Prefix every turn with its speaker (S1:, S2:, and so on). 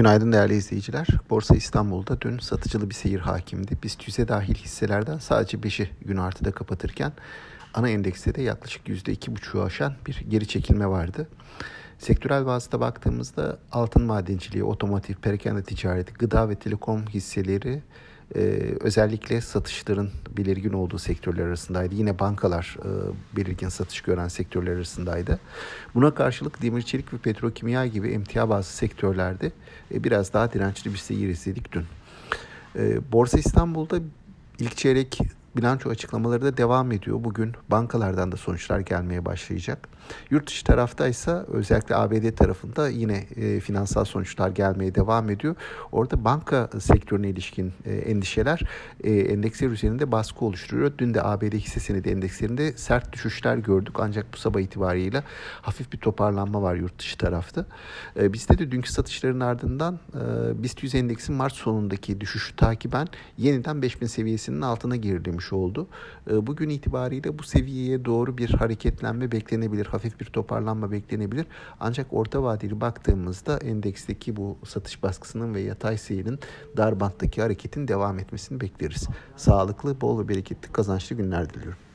S1: Günaydın değerli izleyiciler. Borsa İstanbul'da dün satıcılı bir seyir hakimdi. BIST 100'e dahil hisselerden sadece 5'i gün artıda kapatırken ana endekste de yaklaşık %2,5'u aşan bir geri çekilme vardı. Sektörel bazda baktığımızda altın madenciliği, otomotiv, perakende ticareti, gıda ve telekom hisseleri e, özellikle satışların belirgin olduğu sektörler arasındaydı. Yine bankalar e, belirgin satış gören sektörler arasındaydı. Buna karşılık demir çelik ve petrokimya gibi emtia bazı sektörlerde e, biraz daha dirençli bir seyir izledik dün. E, Borsa İstanbul'da ilk çeyrek bilanço açıklamaları da devam ediyor. Bugün bankalardan da sonuçlar gelmeye başlayacak. Yurt dışı tarafta ise özellikle ABD tarafında yine e, finansal sonuçlar gelmeye devam ediyor. Orada banka sektörüne ilişkin e, endişeler e, endeksler üzerinde baskı oluşturuyor. Dün de ABD hisse senedi endekslerinde sert düşüşler gördük ancak bu sabah itibariyle hafif bir toparlanma var yurt dışı tarafta. E, bizde de dünkü satışların ardından e, BIST 100 endeksin Mart sonundaki düşüşü takiben yeniden 5000 seviyesinin altına gerilemiş oldu. E, bugün itibariyle bu seviyeye doğru bir hareketlenme beklenebilir hafif bir toparlanma beklenebilir. Ancak orta vadeli baktığımızda endeksteki bu satış baskısının ve yatay seyirin dar banttaki hareketin devam etmesini bekleriz. Sağlıklı, bol ve bereketli kazançlı günler diliyorum.